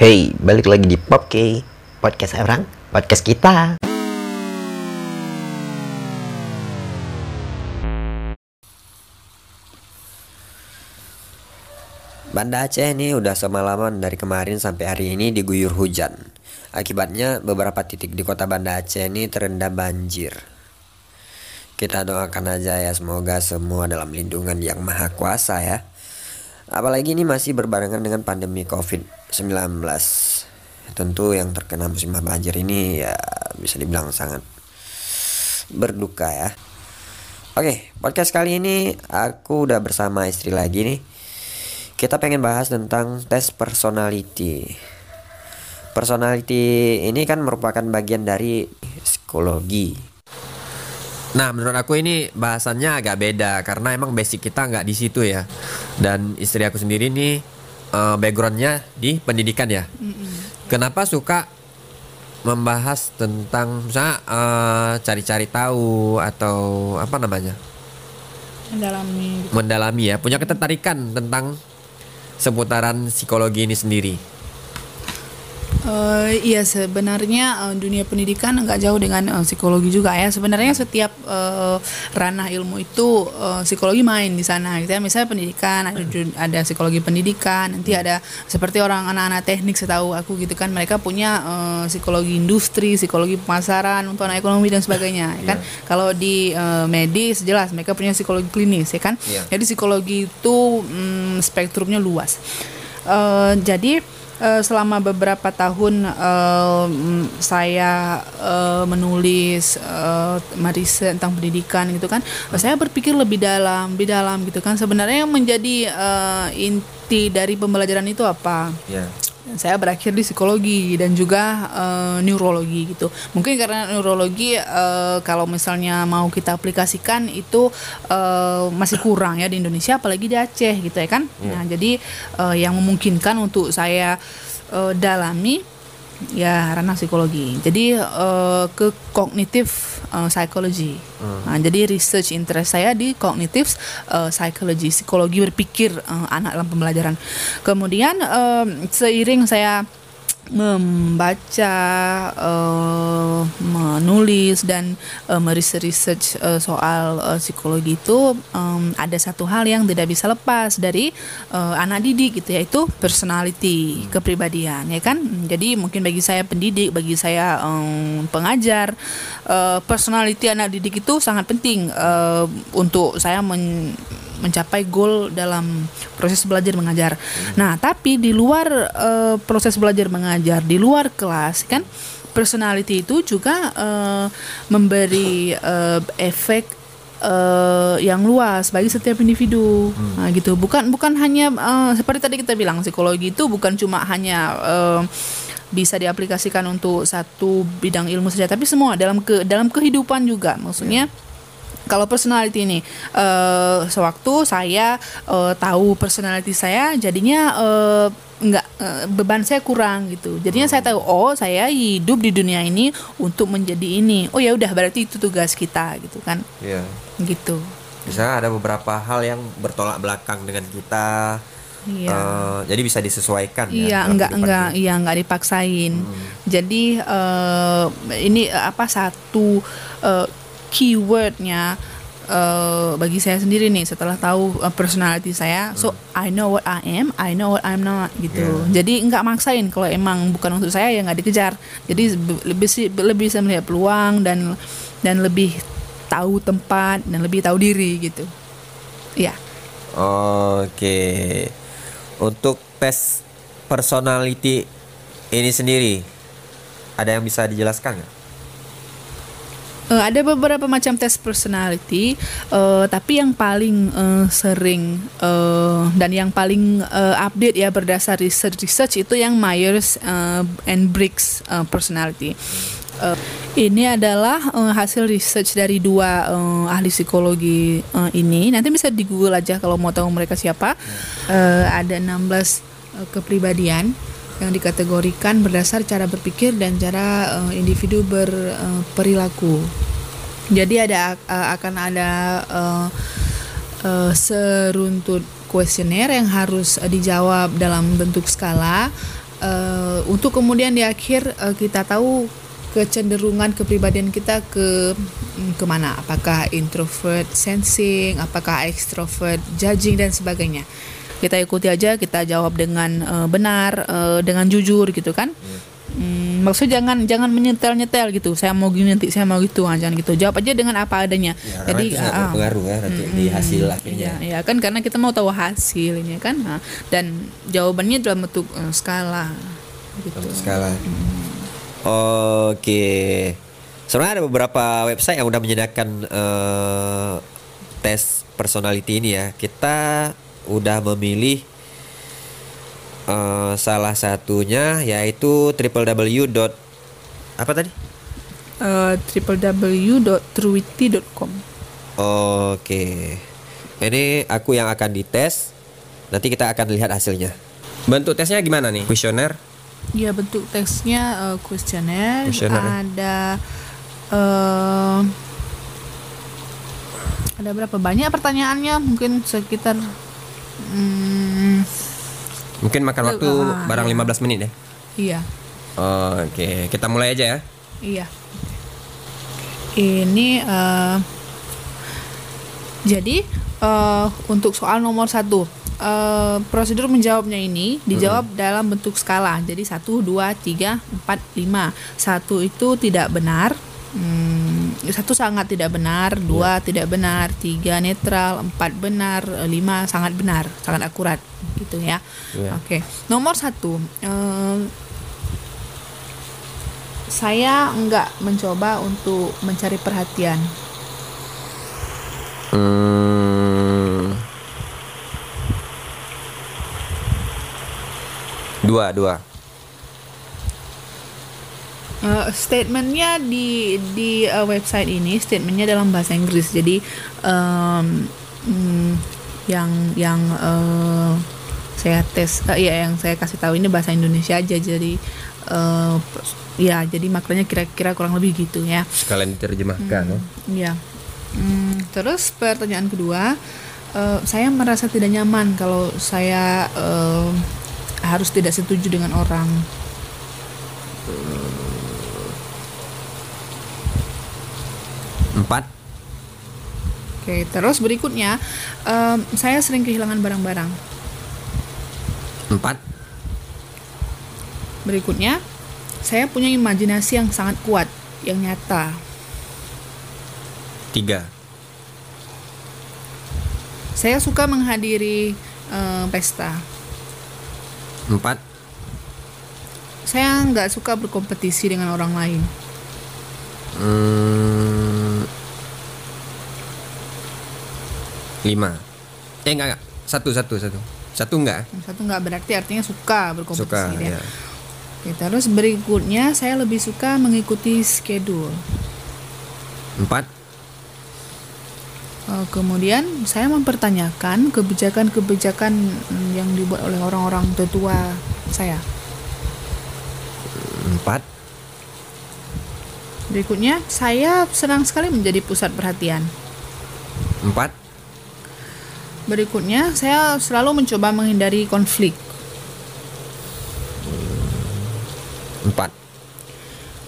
Hey, balik lagi di Popke Podcast orang, podcast kita. Banda Aceh ini udah semalaman dari kemarin sampai hari ini diguyur hujan. Akibatnya beberapa titik di kota Banda Aceh ini terendam banjir. Kita doakan aja ya semoga semua dalam lindungan yang maha kuasa ya. Apalagi ini masih berbarengan dengan pandemi COVID-19 Tentu yang terkena musim banjir ini ya bisa dibilang sangat berduka ya Oke, podcast kali ini aku udah bersama istri lagi nih kita pengen bahas tentang tes personality. Personality ini kan merupakan bagian dari psikologi. Nah, menurut aku ini bahasannya agak beda karena emang basic kita nggak di situ ya. Dan istri aku sendiri nih uh, backgroundnya di pendidikan ya. Kenapa suka membahas tentang misalnya uh, cari-cari tahu atau apa namanya? mendalami Mendalami ya, punya ketertarikan tentang seputaran psikologi ini sendiri. Eh, iya sebenarnya eh, dunia pendidikan nggak jauh dengan eh, psikologi juga ya. Sebenarnya setiap eh, ranah ilmu itu eh, psikologi main di sana gitu ya. Misalnya pendidikan ada ada psikologi pendidikan nanti ada seperti orang anak-anak teknik setahu aku gitu kan. Mereka punya eh, psikologi industri psikologi pemasaran untuk anak ekonomi dan sebagainya ya kan. Kalau di eh, medis jelas mereka punya psikologi klinis ya kan. Iya. jadi psikologi itu mm, spektrumnya luas. Eh, jadi eh, selama beberapa tahun mm, saya eh, menulis eh, meriset tentang pendidikan gitu kan saya berpikir lebih dalam lebih dalam gitu kan sebenarnya yang menjadi eh, inti dari pembelajaran itu apa Ya. Saya berakhir di psikologi dan juga eh, neurologi gitu. Mungkin karena neurologi eh, kalau misalnya mau kita aplikasikan itu eh, masih kurang ya di Indonesia apalagi di Aceh gitu ya kan. Nah, jadi eh, yang memungkinkan untuk saya eh, dalami ya ranah psikologi. Jadi eh, ke kognitif eh, psychology. Nah, jadi research interest saya di kognitif eh, psychology, psikologi berpikir eh, anak dalam pembelajaran. Kemudian eh, seiring saya membaca, eh, menulis dan eh, meresearch eh, soal eh, psikologi itu em, ada satu hal yang tidak bisa lepas dari eh, anak didik gitu yaitu personality, kepribadian ya kan. Jadi mungkin bagi saya pendidik, bagi saya em, pengajar, eh, personality anak didik itu sangat penting eh, untuk saya men mencapai goal dalam proses belajar mengajar. Nah, tapi di luar eh, proses belajar mengajar, di luar kelas kan personality itu juga eh, memberi eh, efek eh, yang luas bagi setiap individu. Nah, gitu. Bukan bukan hanya eh, seperti tadi kita bilang psikologi itu bukan cuma hanya eh, bisa diaplikasikan untuk satu bidang ilmu saja, tapi semua dalam ke dalam kehidupan juga. Maksudnya kalau personality ini eh sewaktu saya eh, tahu personality saya jadinya eh, nggak beban saya kurang gitu jadinya saya tahu oh saya hidup di dunia ini untuk menjadi ini oh ya udah berarti itu tugas kita gitu kan Iya. gitu Misalnya ada beberapa hal yang bertolak belakang dengan kita. iya eh, jadi bisa disesuaikan ya. Iya, dalam enggak enggak kita. iya enggak dipaksain. Jadi eh, ini apa satu eh, keywordnya eh, bagi saya sendiri nih setelah tahu eh, personality saya, so I know what I am, I know what I'm not gitu. Jadi enggak maksain kalau emang bukan untuk saya ya nggak dikejar. Jadi lebih sih lebih bisa melihat peluang dan dan lebih tahu tempat dan lebih tahu diri gitu. Iya. Oke. Untuk tes personality ini sendiri ada yang bisa dijelaskan nggak? Eh, ada beberapa macam tes personality, eh, tapi yang paling eh, sering eh, dan yang paling eh, update ya berdasar research research itu yang Myers eh, and Briggs eh, personality. Eh, ini adalah eh, hasil research dari dua eh, ahli psikologi eh, ini. Nanti bisa di Google aja kalau mau tahu mereka siapa. Eh, ada 16 eh, kepribadian yang dikategorikan berdasar cara berpikir dan cara eh, individu berperilaku. Jadi ada eh, akan ada eh, eh, seruntut kuesioner yang harus eh, dijawab dalam bentuk skala. Eh, untuk kemudian di akhir uh, kita tahu kecenderungan kepribadian kita ke mm, ke mana apakah introvert sensing apakah extrovert judging dan sebagainya kita ikuti aja kita jawab dengan uh, benar uh, dengan jujur gitu kan Hmm, maksudnya jangan jangan menyetel nyetel gitu. Saya mau gini nanti saya mau gitu, ah, jangan gitu. Jawab aja dengan apa adanya. Ya, Jadi ah, ah. berpengaruh ya nanti di hasil akhirnya. Iya, ya kan karena kita mau tahu hasilnya kan. Nah, dan jawabannya dalam bentuk eh, skala gitu. Untuk skala. Oke. Sebenarnya ada beberapa website yang udah menyediakan eh, tes personality ini ya. Kita udah memilih eh, salah satunya yaitu www. dot- apa tadi? Www.truity.com. Oke. Ini aku yang akan dites. Nanti kita akan lihat hasilnya. Bentuk tesnya gimana nih? Kuesioner? Ya bentuk teksnya eh, kuesioner, ya. ada eh, ada berapa banyak pertanyaannya? Mungkin sekitar hmm, Mungkin makan waktu Ah, barang iya. 15 menit ya. iya. Oke, kita mulai aja ya. Iya. Ini eh, jadi eh, untuk soal nomor satu eh, prosedur menjawabnya ini dijawab dalam bentuk skala. Jadi satu, dua, tiga, empat, lima. Satu itu tidak benar. Hmm, satu sangat tidak benar, dua tidak benar, tiga netral, empat benar, lima sangat benar, sangat akurat, gitu ya. Iya. Oke, nomor satu, eh, saya enggak mencoba untuk mencari perhatian. Hmm. Dua, dua. Eh, statementnya di di eh, website ini statementnya dalam bahasa Inggris. Jadi em, mm, yang yang eh, saya tes, eh, ya yang saya kasih tahu ini bahasa Indonesia aja. Jadi eh, ya jadi maknanya kira-kira kurang lebih gitu ya. Sekalian diterjemahkan ya. Iya. Hmm, terus pertanyaan kedua, eh, saya merasa tidak nyaman kalau saya eh, harus tidak setuju dengan orang. Empat. Oke, terus berikutnya, em, saya sering kehilangan barang-barang. Empat. Berikutnya, saya punya imajinasi yang sangat kuat, yang nyata. Tiga. Saya suka menghadiri eh, pesta. Empat. Saya nggak suka berkompetisi dengan orang lain. Hmm. Lima. Eh enggak, enggak. Satu, satu, satu. Satu enggak? Satu nggak berarti artinya suka berkompetisi. Suka, ya. ya. Oke, terus berikutnya saya lebih suka mengikuti schedule. Empat. Eh, kemudian saya mempertanyakan kebijakan-kebijakan mm, yang dibuat oleh orang-orang tetua saya. Empat. Berikutnya, saya senang sekali menjadi pusat perhatian. Empat. Berikutnya, saya selalu mencoba menghindari konflik. Empat.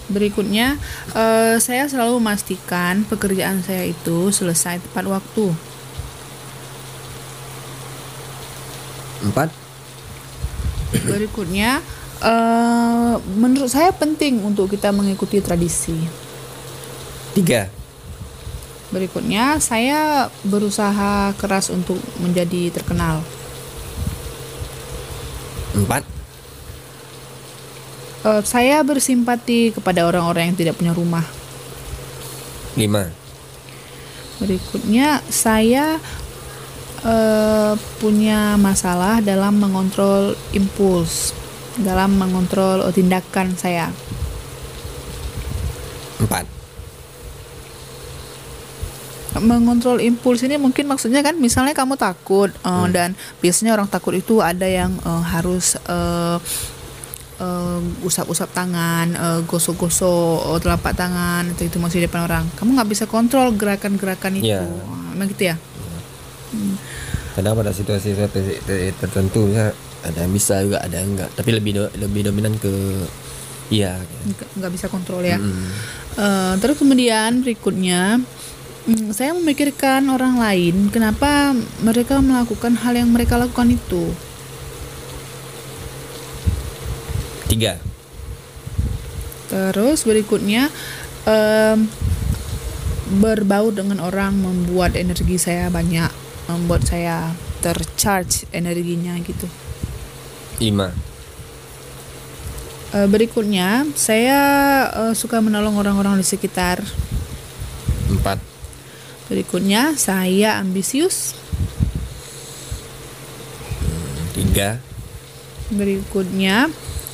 Berikutnya, eh, saya selalu memastikan pekerjaan saya itu selesai tepat waktu. Empat. Berikutnya, eh, menurut saya penting untuk kita mengikuti tradisi. Tiga. Berikutnya, saya berusaha keras untuk menjadi terkenal. Empat. Eh, saya bersimpati kepada orang-orang yang tidak punya rumah. Lima. Berikutnya, saya eh, punya masalah dalam mengontrol impuls, dalam mengontrol tindakan saya. Empat. Mengontrol impuls ini mungkin maksudnya kan, misalnya kamu takut eh, dan biasanya orang takut itu ada yang eh, harus eh, usap-usap tangan, eh, gosok-gosok eh, telapak tangan, atau itu masih di depan orang. Kamu nggak bisa kontrol gerakan-gerakan itu. Iya. Ah, Emang gitu ya? Kadang pada situasi tertentu ya ada yang bisa juga ada yang enggak tapi lebih do- lebih dominan ke iya nggak nggak bisa kontrol ya. Eh, terus kemudian berikutnya mm, saya memikirkan orang lain kenapa mereka melakukan hal yang mereka lakukan itu. tiga Terus berikutnya em, berbaur dengan orang membuat energi saya banyak, membuat saya tercharge energinya gitu. lima Eh, berikutnya saya eh, suka menolong orang-orang di sekitar. empat Berikutnya saya ambisius. tiga Berikutnya,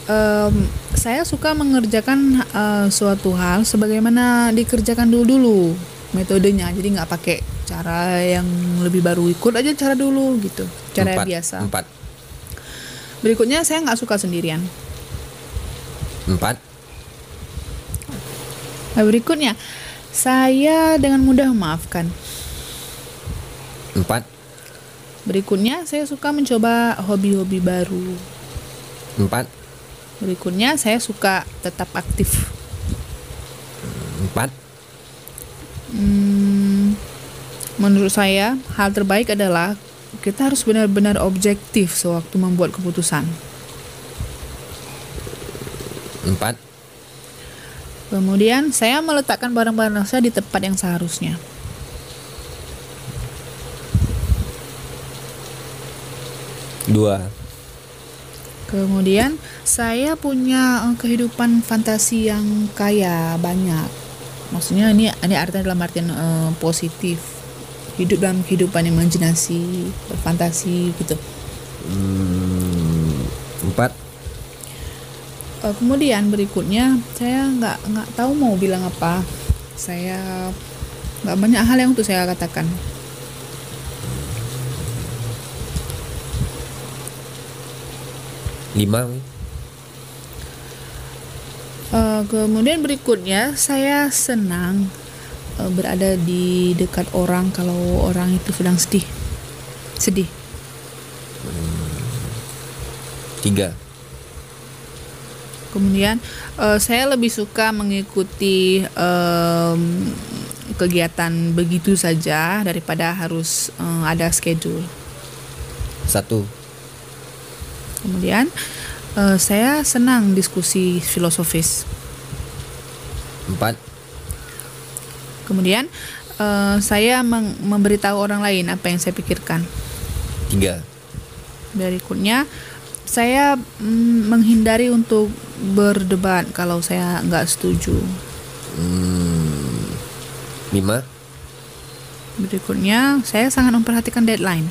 em, saya suka mengerjakan eh, suatu hal sebagaimana dikerjakan dulu-dulu metodenya. Jadi nggak pakai cara yang lebih baru, ikut aja cara dulu gitu, cara empat biasa. empat Berikutnya, saya nggak suka sendirian. empat Nah, berikutnya, saya dengan mudah memaafkan. empat Berikutnya, saya suka mencoba hobi-hobi baru. empat Berikutnya, saya suka tetap aktif. empat Hmm, menurut saya, hal terbaik adalah kita harus benar-benar objektif sewaktu membuat keputusan. empat Kemudian, saya meletakkan barang-barang saya di tempat yang seharusnya. dua Kemudian, saya punya eh, kehidupan fantasi yang kaya, banyak. Maksudnya ini ini artinya dalam artian eh, positif. Hidup dalam kehidupan imajinasi, berfantasi gitu. Hmm, empat Eh, kemudian berikutnya saya nggak nggak tahu mau bilang apa. Saya nggak banyak hal yang untuk saya katakan. lima Eh, kemudian berikutnya saya senang eh, berada di dekat orang kalau orang itu sedang sedih. Sedih. tiga Kemudian eh, saya lebih suka mengikuti em, kegiatan begitu saja daripada harus eh, ada schedule. satu Kemudian eh, saya senang diskusi filosofis. empat Kemudian eh, saya memberitahu orang lain apa yang saya pikirkan. tiga Berikutnya saya mm, menghindari untuk berdebat kalau saya nggak setuju. Hmm, lima Berikutnya saya sangat memperhatikan deadline.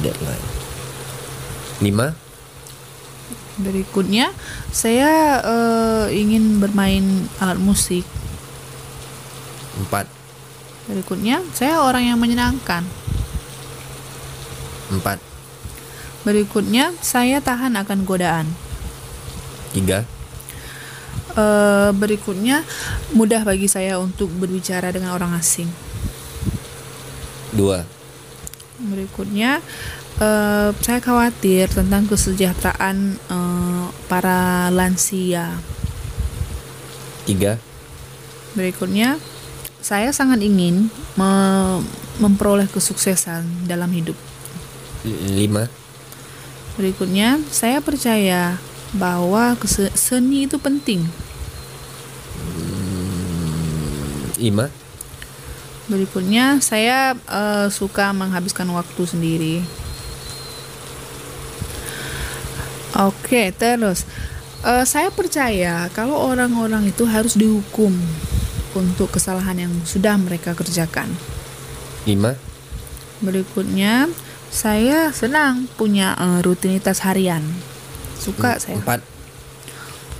deadline lima Berikutnya saya eh, ingin bermain alat musik. empat Berikutnya saya orang yang menyenangkan. Empat Berikutnya saya tahan akan godaan. tiga Eh, berikutnya mudah bagi saya untuk berbicara dengan orang asing. dua Berikutnya eh, saya khawatir tentang kesejahteraan eh, para lansia. tiga Berikutnya saya sangat ingin me- memperoleh kesuksesan dalam hidup. Lima Berikutnya saya percaya bahwa seni itu penting. lima Berikutnya saya eh, suka menghabiskan waktu sendiri. Oke, terus eh, saya percaya kalau orang-orang itu harus dihukum untuk kesalahan yang sudah mereka kerjakan. lima Berikutnya saya senang punya eh, rutinitas harian. Suka saya. empat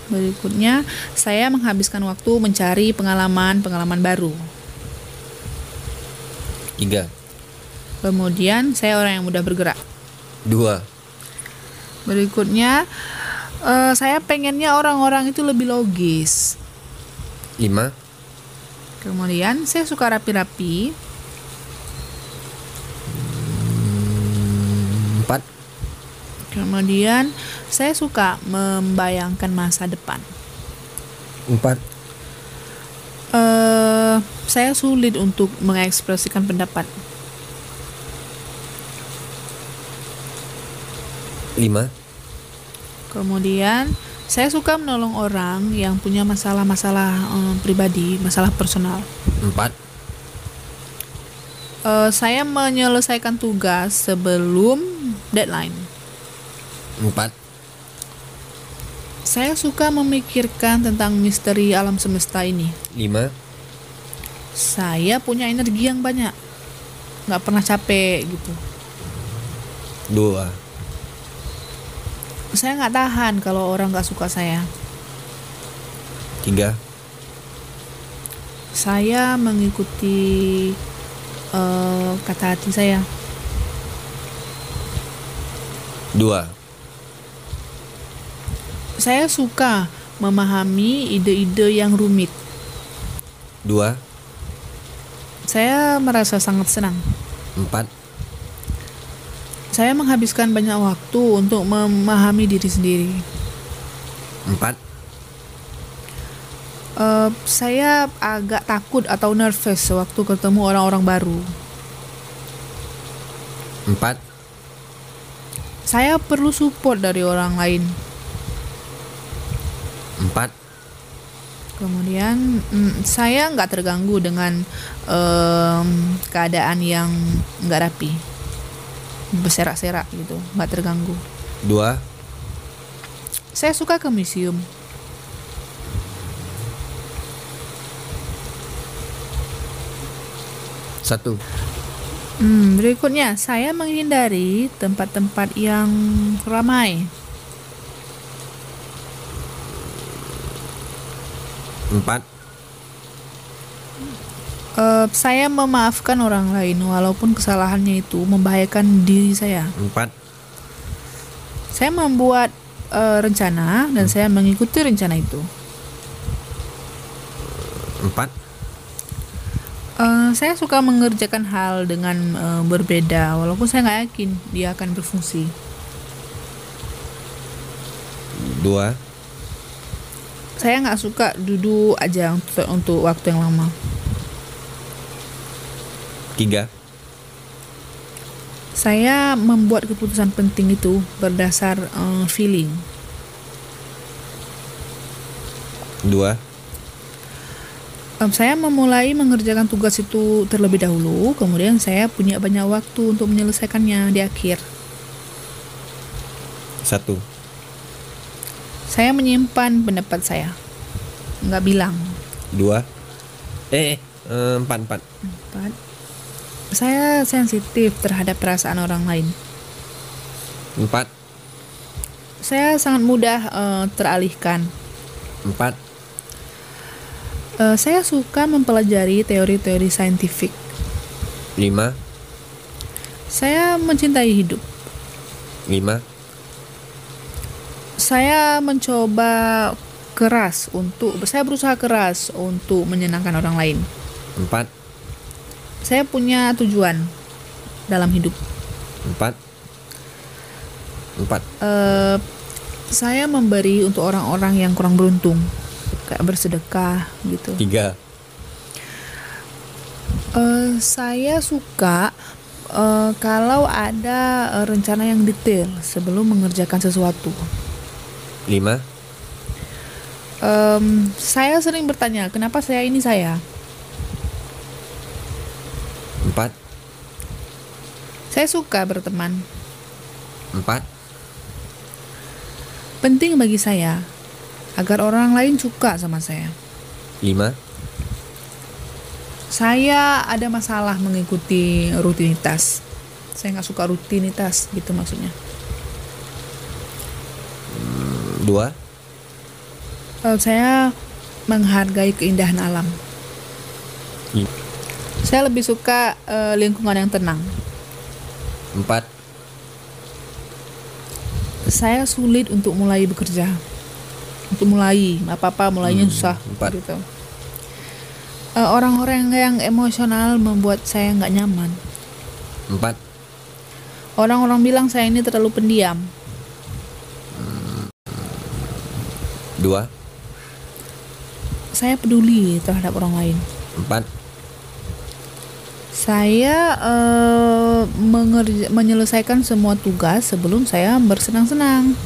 Berikutnya saya menghabiskan waktu mencari pengalaman-pengalaman baru. tiga Kemudian saya orang yang mudah bergerak. dua Berikutnya eh, saya pengennya orang-orang itu lebih logis. lima Kemudian saya suka rapi-rapi. Kemudian saya suka membayangkan masa depan. Empat. eh saya sulit untuk mengekspresikan pendapat. Lima. Kemudian saya suka menolong orang yang punya masalah-masalah eh, pribadi, masalah personal. Empat. Eh, saya menyelesaikan tugas sebelum deadline. Empat. Saya suka memikirkan tentang misteri alam semesta ini. Lima. Saya punya energi yang banyak, nggak pernah capek gitu. Dua. Saya nggak tahan kalau orang nggak suka saya. Tiga. Saya mengikuti eh, kata hati saya. Dua. Saya suka memahami ide-ide yang rumit. Dua. Saya merasa sangat senang. Empat. Saya menghabiskan banyak waktu untuk memahami diri sendiri. Empat. Eh, saya agak takut atau nervous waktu ketemu orang-orang baru. Empat. Saya perlu support dari orang lain. Empat. Kemudian mm, saya nggak terganggu dengan em, keadaan yang nggak rapi, berserak-serak gitu, nggak terganggu. Dua. Saya suka ke museum. Satu. Hmm, berikutnya saya menghindari tempat-tempat yang ramai. Empat. Eh, saya memaafkan orang lain walaupun kesalahannya itu membahayakan diri saya. Empat. Saya membuat eh, rencana dan saya mengikuti rencana itu. Empat. Eh, saya suka mengerjakan hal dengan eh, berbeda walaupun saya nggak yakin dia akan berfungsi. Dua. Saya nggak suka duduk aja untuk, untuk waktu yang lama. Tiga. Saya membuat keputusan penting itu berdasar eh, feeling. Dua. Em, saya memulai mengerjakan tugas itu terlebih dahulu, kemudian saya punya banyak waktu untuk menyelesaikannya di akhir. Satu. Saya menyimpan pendapat saya, nggak bilang. Dua. Eh, eh, eh, empat empat. Empat. Saya sensitif terhadap perasaan orang lain. Empat. Saya sangat mudah eh, teralihkan. Empat. Eh, saya suka mempelajari teori-teori saintifik. Lima. Saya mencintai hidup. Lima. Saya mencoba keras untuk saya berusaha keras untuk menyenangkan orang lain. Empat. Saya punya tujuan dalam hidup. Empat. Empat. Eh, saya memberi untuk orang-orang yang kurang beruntung, kayak bersedekah gitu. Tiga. Eh, saya suka eh, kalau ada rencana yang detail sebelum mengerjakan sesuatu. Lima. Em, saya sering bertanya, kenapa saya ini saya? Empat. Saya suka berteman. Empat. Penting bagi saya agar orang lain suka sama saya. Lima. Saya ada masalah mengikuti rutinitas. Saya nggak suka rutinitas gitu maksudnya. Dua. Eh, saya menghargai keindahan alam. Lima. Saya lebih suka eh, lingkungan yang tenang. Empat. Saya sulit untuk mulai bekerja. Untuk mulai apa-apa mulainya Hmm, susah empat. gitu. Eh, Orang-orang yang emosional membuat saya nggak nyaman. Empat. Orang-orang bilang saya ini terlalu pendiam. Dua. Saya peduli terhadap orang lain. Empat. Saya mengerja- menyelesaikan semua tugas sebelum saya bersenang-senang.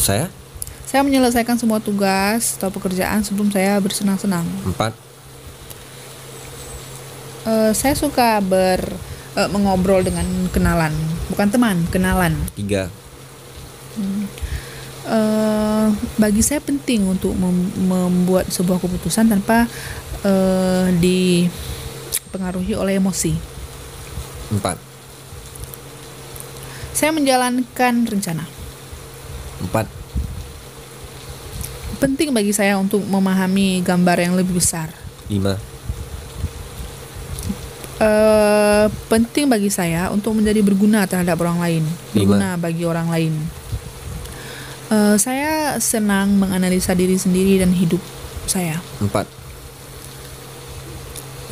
Saya. Saya menyelesaikan semua tugas atau pekerjaan sebelum saya bersenang-senang. Empat. Eh, saya suka ber eh, mengobrol dengan kenalan, bukan teman, kenalan. Tiga. Bagi saya penting untuk mem- membuat sebuah keputusan tanpa eh, dipengaruhi oleh emosi. Empat. Saya menjalankan rencana. Empat. Penting bagi saya untuk memahami gambar yang lebih besar. Lima. Eh, penting bagi saya untuk menjadi berguna terhadap orang lain, Lima. berguna bagi orang lain. Eh, saya senang menganalisa diri sendiri dan hidup saya. Empat.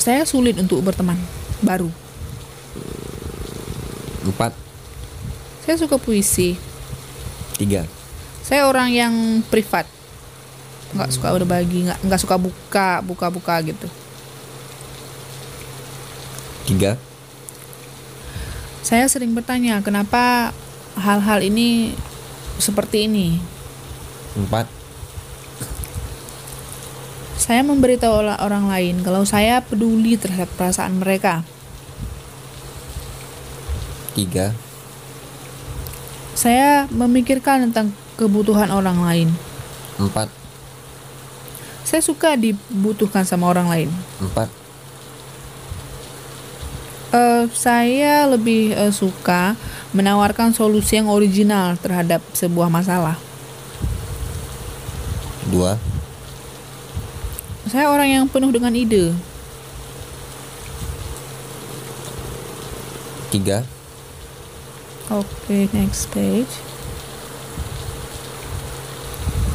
Saya sulit untuk berteman baru. Empat. Saya suka puisi. Tiga. Saya orang yang privat, nggak suka berbagi, nggak nggak suka buka buka buka gitu. Tiga. Saya sering bertanya kenapa hal-hal ini seperti ini. Empat. Saya memberitahu orang lain kalau saya peduli terhadap perasaan mereka. Tiga. Saya memikirkan tentang kebutuhan orang lain. Empat. Saya suka dibutuhkan sama orang lain. Empat. Eh, saya lebih eh, suka menawarkan solusi yang original terhadap sebuah masalah. Dua. Saya orang yang penuh dengan ide. Tiga. Oke, next page.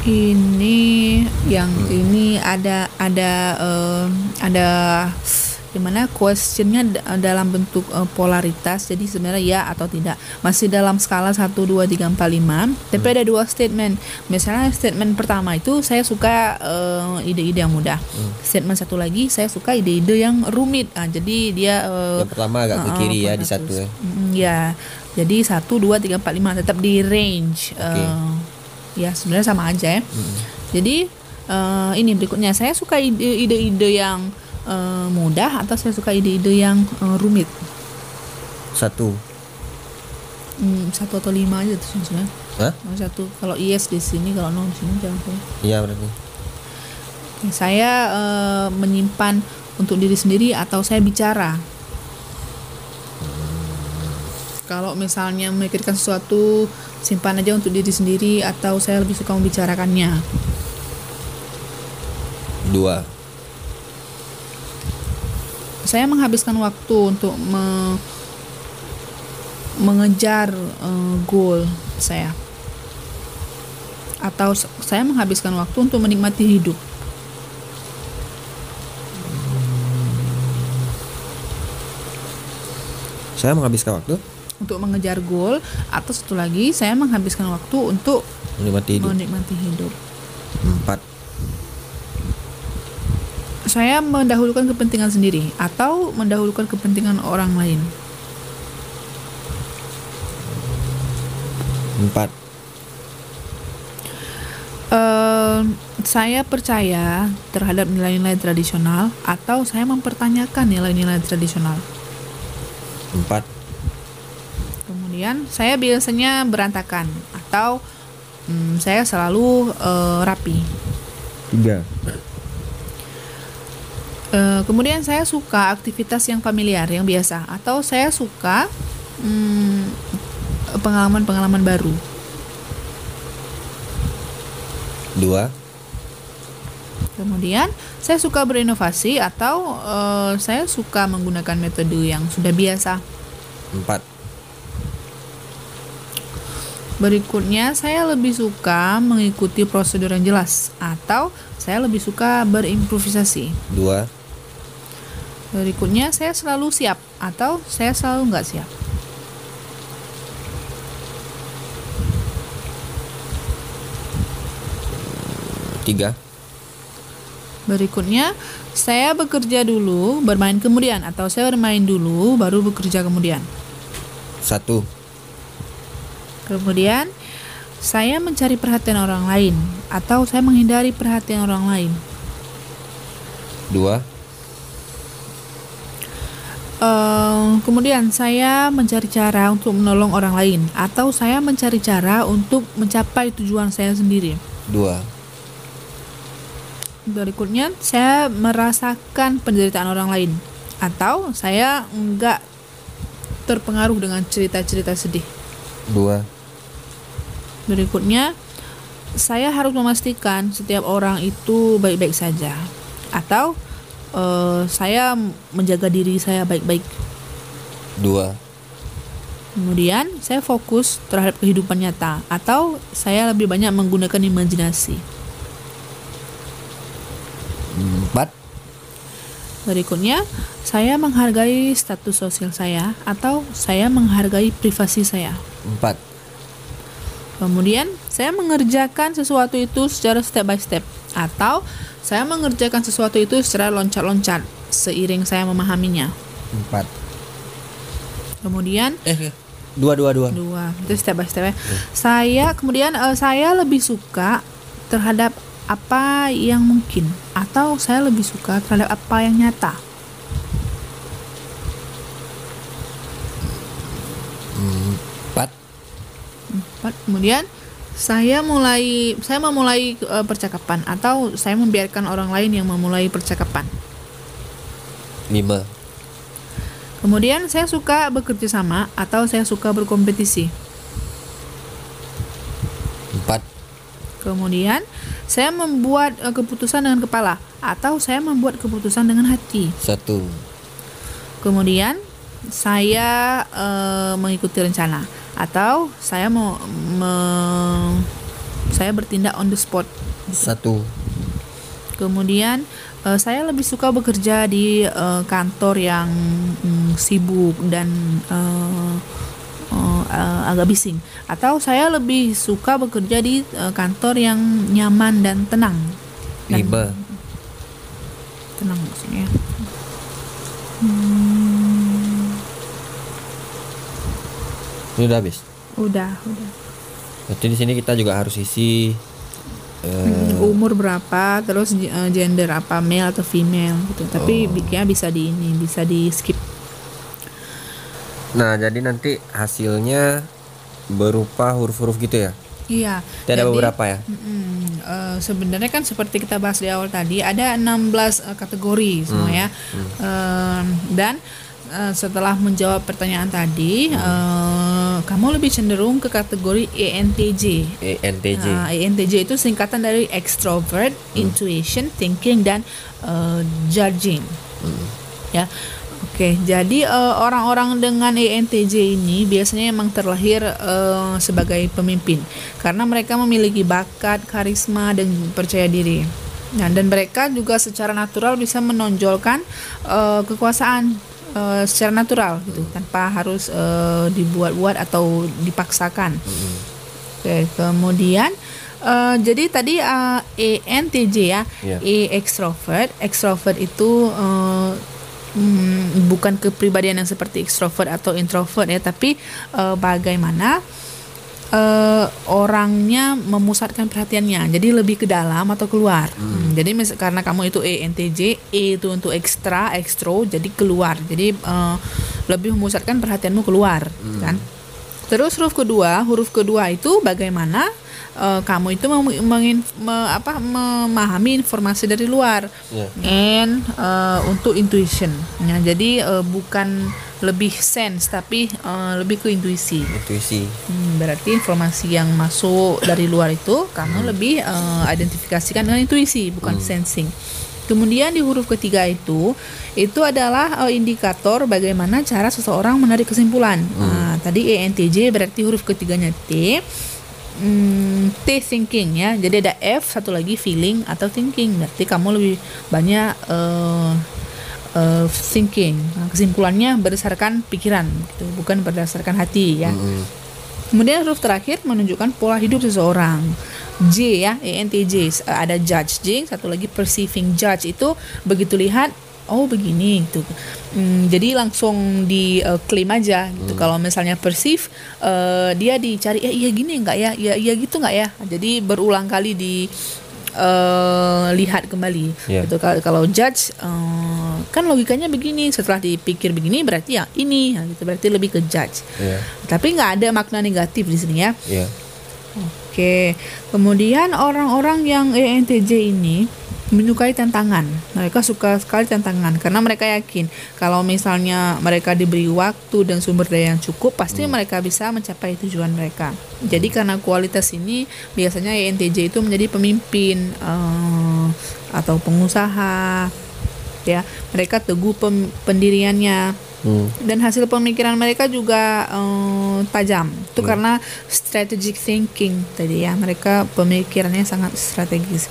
Ini yang ini ada ada eh, ada gimana questionnya d- dalam bentuk eh, polaritas jadi sebenarnya ya atau tidak masih dalam skala 1 2 3 4 5 tapi ada dua statement misalnya statement pertama itu saya suka eh, ide-ide yang mudah statement satu lagi saya suka ide-ide yang rumit ah, jadi dia eh, Yang pertama agak ke kiri ya di satu ya. Mm, ya. Jadi 1 2 3 4 5 tetap di range. Oke. Eh, ya sebenarnya sama aja ya. Jadi eh, ini berikutnya saya suka ide- ide-ide yang eh, mudah atau saya suka ide-ide yang eh, rumit. Satu. Hmm, satu atau lima aja tuh sebenarnya. Hah? Satu kalau yes di sini kalau no di sini jangan. Iya berarti. Oke, Saya eh, menyimpan untuk diri sendiri atau saya bicara. Kalau misalnya memikirkan sesuatu, simpan aja untuk diri sendiri atau saya lebih suka membicarakannya. Dua. Saya menghabiskan waktu untuk me- mengejar eh, goal saya. Atau saya menghabiskan waktu untuk menikmati hidup. Saya menghabiskan waktu Untuk mengejar goal atau satu lagi saya menghabiskan waktu untuk menikmati hidup. menikmati hidup. Empat. Saya mendahulukan kepentingan sendiri atau mendahulukan kepentingan orang lain. Empat. Eh, saya percaya terhadap nilai-nilai tradisional atau saya mempertanyakan nilai-nilai tradisional. Empat. Kemudian saya biasanya berantakan atau mm, saya selalu eh, rapi. Tiga. Eh, kemudian saya suka aktivitas yang familiar, yang biasa, atau saya suka mm, pengalaman-pengalaman baru. Dua. Kemudian saya suka berinovasi atau eh, saya suka menggunakan metode yang sudah biasa. Empat. Berikutnya saya lebih suka mengikuti prosedur yang jelas atau saya lebih suka berimprovisasi. Dua. Berikutnya saya selalu siap atau saya selalu nggak siap. Tiga. Berikutnya, saya bekerja dulu, bermain kemudian, atau saya bermain dulu, baru bekerja kemudian. Satu. Kemudian, saya mencari perhatian orang lain, atau saya menghindari perhatian orang lain. Dua. Eh, kemudian, saya mencari cara untuk menolong orang lain, atau saya mencari cara untuk mencapai tujuan saya sendiri. Dua. Berikutnya, saya merasakan penderitaan orang lain, atau saya enggak terpengaruh dengan cerita-cerita sedih. Dua. Berikutnya, saya harus memastikan setiap orang itu baik-baik saja, atau eh, saya menjaga diri saya baik-baik. Dua. Kemudian, saya fokus terhadap kehidupan nyata, atau saya lebih banyak menggunakan imajinasi. Empat. Berikutnya, saya menghargai status sosial saya, atau saya menghargai privasi saya. Empat. Kemudian, saya mengerjakan sesuatu itu secara step by step, atau saya mengerjakan sesuatu itu secara loncat-loncat seiring saya memahaminya. Empat. Kemudian, Eh, dua, dua, dua. dua itu step by step ya. Saya kemudian eh, saya lebih suka terhadap apa yang mungkin, atau saya lebih suka terhadap apa yang nyata. Empat. Empat. Kemudian saya mulai saya memulai eh, percakapan atau saya membiarkan orang lain yang memulai percakapan. Lima. Kemudian saya suka bekerja sama atau saya suka berkompetisi. Empat. Kemudian saya membuat eh, keputusan dengan kepala atau saya membuat keputusan dengan hati. Satu. Kemudian saya eh, mengikuti rencana atau saya mau me- saya bertindak on the spot. Satu. Kemudian eh, saya lebih suka bekerja di eh, kantor yang mm, sibuk dan eh, eh, agak bising atau saya lebih suka bekerja di eh, kantor yang nyaman dan tenang. Dan-. Tenang maksudnya. Ini udah habis. Udah, udah. Berarti di sini kita juga harus isi eh, Hmm, umur berapa, terus eh, gender apa, male atau female gitu. Tapi bikinnya bisa di ini, bisa di skip. Nah, jadi nanti hasilnya berupa huruf-huruf gitu ya. Iya. Tidak ada beberapa ya. Mm-mm. Eh, sebenarnya kan seperti kita bahas di awal tadi ada 16 eh, kategori semua ya. Em, dan eh, setelah menjawab pertanyaan tadi, eh, kamu lebih cenderung ke kategori ENTJ. ENTJ. Nah, ENTJ itu singkatan dari extrovert, intuition, thinking dan eh, judging. Ya. Oke, jadi eh, orang-orang dengan ENTJ ini biasanya emang terlahir eh, sebagai pemimpin karena mereka memiliki bakat, karisma dan percaya diri. Nah, dan mereka juga secara natural bisa menonjolkan eh, kekuasaan eh, secara natural gitu, tanpa harus eh, dibuat-buat atau dipaksakan. Oke, kemudian eh, jadi tadi eh, ENTJ ya, Iya. E extrovert. Extrovert itu eh, mm, bukan kepribadian yang seperti extrovert atau introvert ya, tapi eh, bagaimana eh, orangnya memusatkan perhatiannya. Jadi lebih ke dalam atau keluar. Hmm, jadi mis- karena kamu itu ENTJ, E itu untuk ekstra, ekstro, jadi keluar. Jadi eh, lebih memusatkan perhatianmu keluar, kan? Terus huruf kedua, huruf kedua itu bagaimana eh, kamu itu mem- mengin- me- apa, memahami informasi dari luar. Iya. And eh, untuk intuition. Ya, jadi eh, bukan lebih sense tapi eh, lebih ke intuisi. Intuisi. Hmm, berarti informasi yang masuk dari luar itu kamu lebih eh, identifikasikan dengan intuisi bukan sensing. Kemudian di huruf ketiga itu itu adalah eh, indikator bagaimana cara seseorang menarik kesimpulan. Nah, tadi ENTJ berarti huruf ketiganya T. Hmm, T thinking ya. Jadi ada F satu lagi feeling atau thinking. Berarti kamu lebih banyak eh, eh, thinking. Nah, kesimpulannya berdasarkan pikiran gitu, bukan berdasarkan hati ya. Kemudian huruf terakhir menunjukkan pola hidup seseorang. J ya, ENTJ. Uh, ada judging, satu lagi perceiving judge itu begitu lihat oh begini gitu. Hmm, jadi langsung di uh, klaim aja gitu. Kalau misalnya perceive uh, dia dicari ya iya gini enggak ya? Ya iya gitu enggak ya? Jadi berulang kali di uh, lihat kembali. Iya. Gitu. Kalau kalau judge uh, kan logikanya begini, setelah dipikir begini berarti ya ini, Nah, gitu. Berarti lebih ke judge. Iya. Tapi nggak ada makna negatif di sini ya. Iya. Oke, kemudian orang-orang yang ENTJ ini menyukai tantangan. Mereka suka sekali tantangan karena mereka yakin kalau misalnya mereka diberi waktu dan sumber daya yang cukup, pasti mereka bisa mencapai tujuan mereka. Jadi karena kualitas ini biasanya E ENTJ itu menjadi pemimpin eh, atau pengusaha, ya. Mereka teguh pem- pendiriannya Hmm. dan hasil pemikiran mereka juga eh, tajam itu karena strategic thinking tadi ya mereka pemikirannya sangat strategis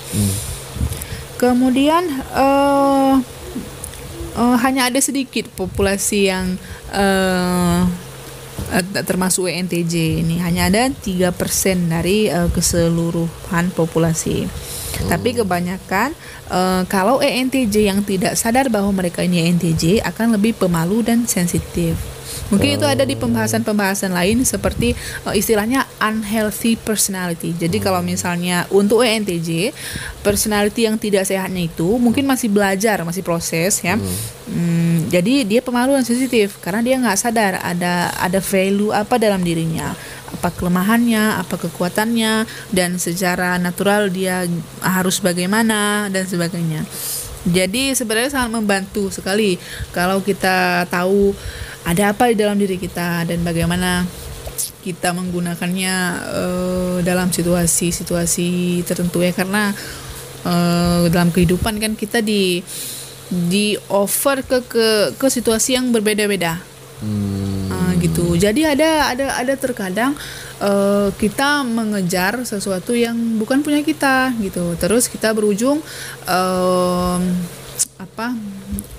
kemudian eh eh, hanya ada sedikit populasi yang eh, termasuk ENTJ ini hanya ada 3% dari eh, keseluruhan populasi. Tapi kebanyakan eh, kalau ENTJ yang tidak sadar bahwa mereka ini ENTJ akan lebih pemalu dan sensitif. Mungkin itu ada di pembahasan-pembahasan lain seperti eh, istilahnya unhealthy personality. Jadi kalau misalnya untuk ENTJ, personality yang tidak sehatnya itu mungkin masih belajar, masih proses ya. Hmm, jadi dia pemalu dan sensitif karena dia nggak sadar ada ada value apa dalam dirinya, apa kelemahannya, apa kekuatannya, dan secara natural dia harus bagaimana dan sebagainya. Jadi sebenarnya sangat membantu sekali kalau kita tahu ada apa di dalam diri kita dan bagaimana kita menggunakannya eh, dalam situasi-situasi tertentu ya karena eh, dalam kehidupan kan kita di di offer ke ke ke situasi yang berbeda-beda Ah, gitu. Jadi ada ada ada terkadang eh, kita mengejar sesuatu yang bukan punya kita gitu. Terus kita berujung em, apa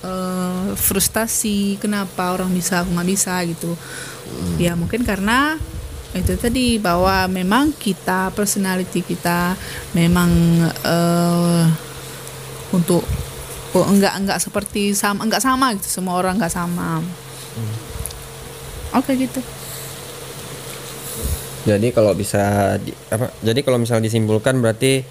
eh, frustasi kenapa orang bisa aku nggak bisa gitu. Ya mungkin karena itu tadi bahwa memang kita personality kita memang eh, untuk oh, enggak enggak seperti sama enggak sama gitu semua orang enggak sama. Oke gitu. Jadi kalau bisa di- apa? Jadi kalau misal disimpulkan berarti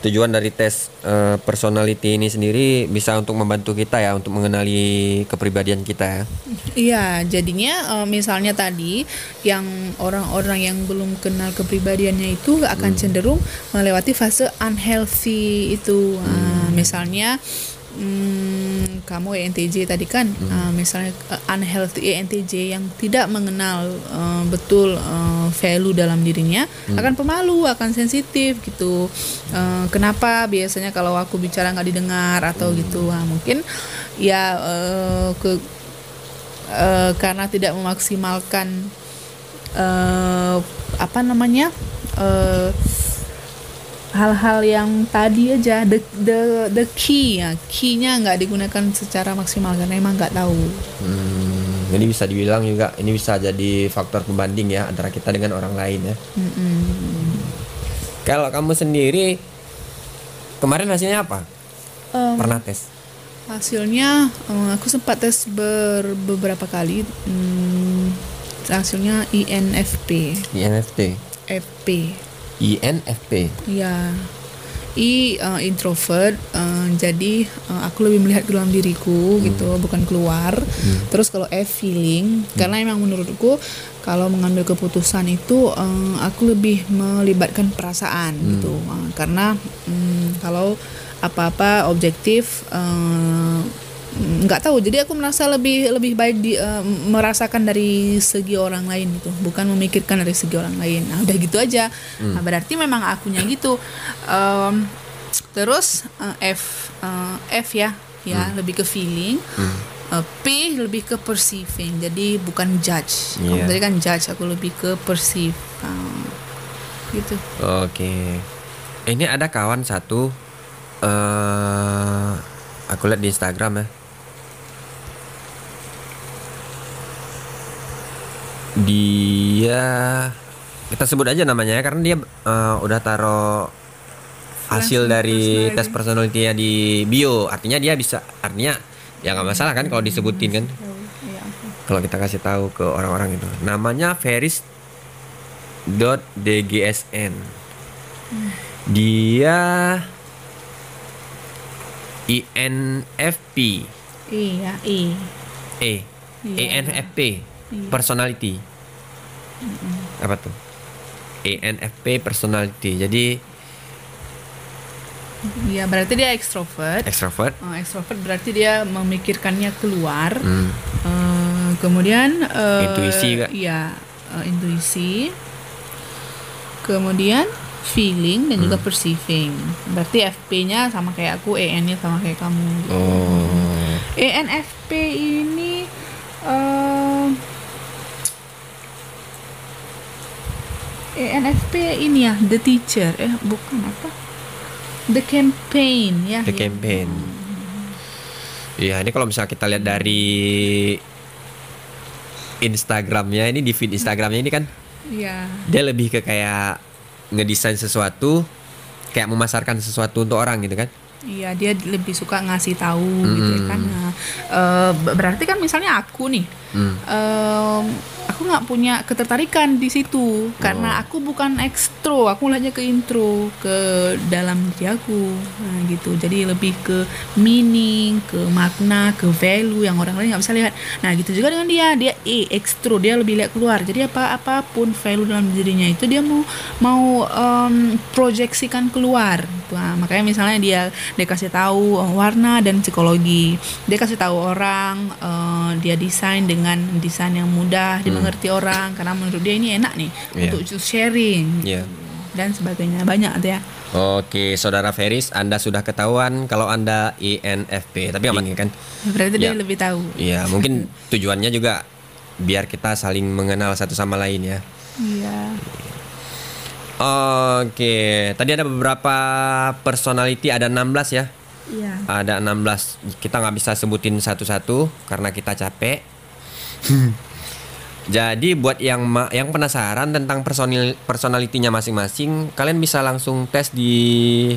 tujuan dari tes eh, personality ini sendiri bisa untuk membantu kita ya untuk mengenali kepribadian kita ya. Iya, jadinya eh, misalnya tadi yang orang-orang yang belum kenal kepribadiannya itu akan cenderung melewati fase unhealthy itu. Ah, misalnya hmm, kamu ENTJ tadi kan, ah, misalnya eh, unhealthy ENTJ yang tidak mengenal eh, betul eh, value dalam dirinya akan pemalu, akan sensitif gitu. Eh, kenapa biasanya kalau aku bicara nggak didengar atau gitu? Ah, mungkin ya eh, ke eh, karena tidak memaksimalkan eh, apa namanya eh, hal-hal yang tadi aja the the the key ya key-nya nggak digunakan secara maksimal karena emang nggak tahu Hmm, jadi bisa dibilang juga ini bisa jadi faktor pembanding ya antara kita dengan orang lain ya. Kalau kamu sendiri kemarin hasilnya apa? Em, Pernah tes? hasilnya eh, aku sempat tes ber, beberapa kali Hmm, hasilnya INFP INFP. FP INFP. Ya, I uh, introvert, uh, jadi uh, aku lebih melihat ke dalam diriku gitu, bukan keluar. Terus kalau F feeling, karena emang menurutku kalau mengambil keputusan itu uh, aku lebih melibatkan perasaan gitu, Uh, karena mm, kalau apa-apa objektif. uh, nggak tahu jadi aku merasa lebih lebih baik di eh, merasakan dari segi orang lain gitu. Bukan memikirkan dari segi orang lain. Nah udah gitu aja. Nah, berarti memang akunya gitu. Em, terus eh, F eh, F ya. Ya lebih ke feeling. Eh, P lebih ke perceiving. Jadi bukan judge. Kalau Iya. tadi kan judge aku lebih ke perceive. Ah, gitu. Oke. Ini ada kawan satu eh aku lihat di Instagram ya. Dia kita sebut aja namanya ya karena dia eh, udah taruh hasil Langsung dari personality. tes personality di bio. Artinya dia bisa artinya ya nggak masalah kan kalau disebutin kan. Iya, oke. kalau kita kasih tahu ke orang-orang itu. Namanya Feris dot DGSN dia INFP Iya, I. E Iya. Personality apa tuh ENFP personality jadi Iya, berarti dia ekstrovert. extrovert Oh, ekstrovert berarti dia memikirkannya keluar. Hmm. Eh, kemudian eh, Intuisi juga. Iya, eh, intuisi. Kemudian feeling dan juga Hmm. perceiving. Berarti FP-nya sama kayak aku, EN-nya sama kayak kamu. gitu. oh ENFP ini eh ENFP ini ya, the teacher. Eh, bukan apa? The campaign ya. the ya. campaign Iya ini kalau misalnya kita lihat dari Instagramnya ini di feed Instagramnya ini kan Iya. dia lebih ke kayak ngedesain sesuatu kayak memasarkan sesuatu untuk orang gitu kan Iya, dia lebih suka ngasih tahu gitu ya kan. Hmm. Nah, eh, berarti kan misalnya aku nih, Hmm. em, aku nggak punya ketertarikan di situ karena Oh. aku bukan ekstro, aku hanya ke intro ke dalam diri aku. Nah, gitu. Jadi lebih ke meaning, ke makna, ke value yang orang lain nggak bisa lihat. Nah, gitu juga dengan dia, dia E ekstro, dia lebih lihat keluar. Jadi apa apa pun value dalam dirinya itu dia mau mau em, proyeksikan keluar. Nah, makanya misalnya dia dia kasih tahu warna dan psikologi. Dia kasih tahu orang eh, dia desain dengan desain yang mudah dimengerti orang karena menurut dia ini enak nih Iya. untuk sharing Iya. dan sebagainya banyak tuh ya. Oke saudara Feris Anda sudah ketahuan kalau Anda INFP tapi nggak kan Berarti dia Ya. lebih tahu. Iya mungkin tujuannya juga biar kita saling mengenal satu sama lain ya Iya. Oke, tadi ada beberapa personality, ada 16 ya. Iya. Ada 16. Kita nggak bisa sebutin satu-satu karena kita capek. Jadi buat yang yang penasaran tentang personil personalitinya masing-masing, kalian bisa langsung tes di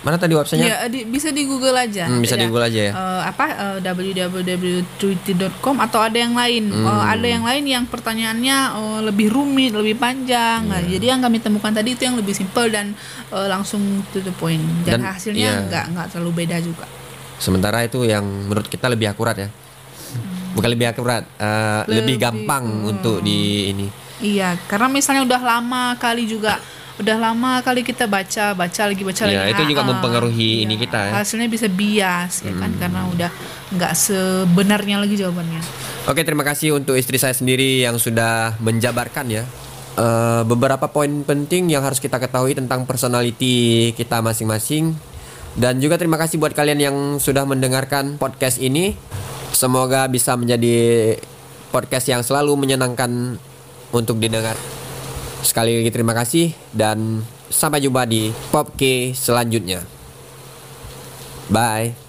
mana tadi websitenya? Iya, di- bisa di Google aja. Hmm, bisa di Google aja ya. Eh, apa www.truity.com atau ada yang lain? Hmm. Eh, ada yang lain yang pertanyaannya eh, lebih rumit, lebih panjang. Nah, Iya. jadi yang kami temukan tadi itu yang lebih simple dan eh, langsung to the point. Dan, Dan, hasilnya iya. nggak nggak terlalu beda juga. Sementara itu yang menurut kita lebih akurat ya. Bukan lebih akurat, eh, lebih, Lebih, gampang untuk di ini. Iya, karena misalnya udah lama kali juga udah lama kali kita baca baca lagi baca Iya, lagi itu juga Ah, mempengaruhi iya. ini kita ya. Hasilnya bisa bias ya kan karena udah nggak sebenarnya lagi jawabannya Oke, terima kasih untuk istri saya sendiri yang sudah menjabarkan ya eh, beberapa poin penting yang harus kita ketahui tentang personality kita masing-masing. Dan juga terima kasih buat kalian yang sudah mendengarkan podcast ini. Semoga bisa menjadi podcast yang selalu menyenangkan untuk didengar. Sekali lagi terima kasih dan sampai jumpa di Popke selanjutnya. Bye.